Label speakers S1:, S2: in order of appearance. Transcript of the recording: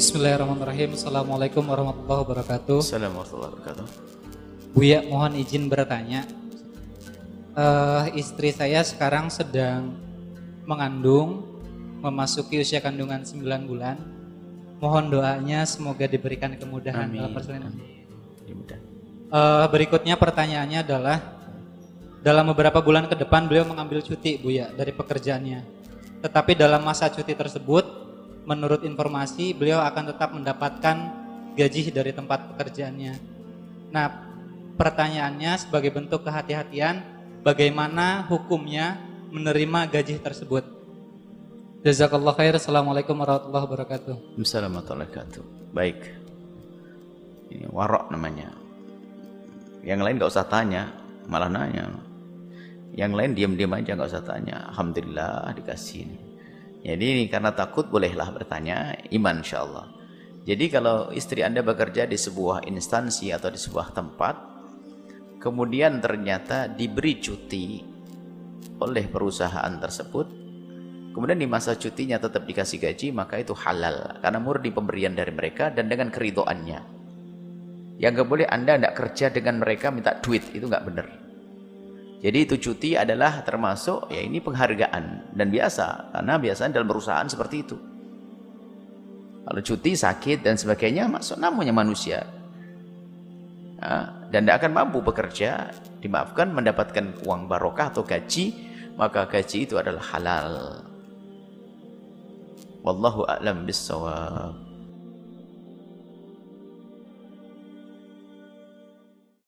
S1: Bismillahirrahmanirrahim. Assalamualaikum warahmatullahi wabarakatuh.
S2: Assalamualaikum warahmatullahi wabarakatuh.
S1: Buya, mohon izin bertanya. Eh, istri saya sekarang sedang mengandung, memasuki usia kandungan 9 bulan. Mohon doanya semoga diberikan kemudahan dalam persalinan.
S2: Mudah.
S1: Eh, berikutnya pertanyaannya adalah dalam beberapa bulan ke depan beliau mengambil cuti Buya dari pekerjaannya. Tetapi dalam masa cuti tersebut menurut informasi beliau akan tetap mendapatkan gaji dari tempat pekerjaannya. Nah, pertanyaannya sebagai bentuk kehati-hatian bagaimana hukumnya menerima gaji tersebut? Jazakallah khair. Assalamualaikum warahmatullahi wabarakatuh.
S2: Assalamualaikum warahmatullahi wabarakatuh. Baik. Ini warok namanya. Yang lain nggak usah tanya, malah nanya. Yang lain diam-diam aja nggak usah tanya. Alhamdulillah dikasih ini. Jadi karena takut bolehlah bertanya, iman insya Allah. Jadi kalau istri anda bekerja di sebuah instansi atau di sebuah tempat, kemudian ternyata diberi cuti oleh perusahaan tersebut, kemudian di masa cutinya tetap dikasih gaji, maka itu halal. Karena murni pemberian dari mereka dan dengan keridoannya. Yang gak boleh anda tidak kerja dengan mereka minta duit, itu nggak benar. Jadi itu cuti adalah termasuk ya ini penghargaan dan biasa karena biasanya dalam perusahaan seperti itu. Kalau cuti sakit dan sebagainya masuk namanya manusia. Nah, dan tidak akan mampu bekerja, dimaafkan mendapatkan uang barokah atau gaji, maka gaji itu adalah halal. Wallahu a'lam bissawab.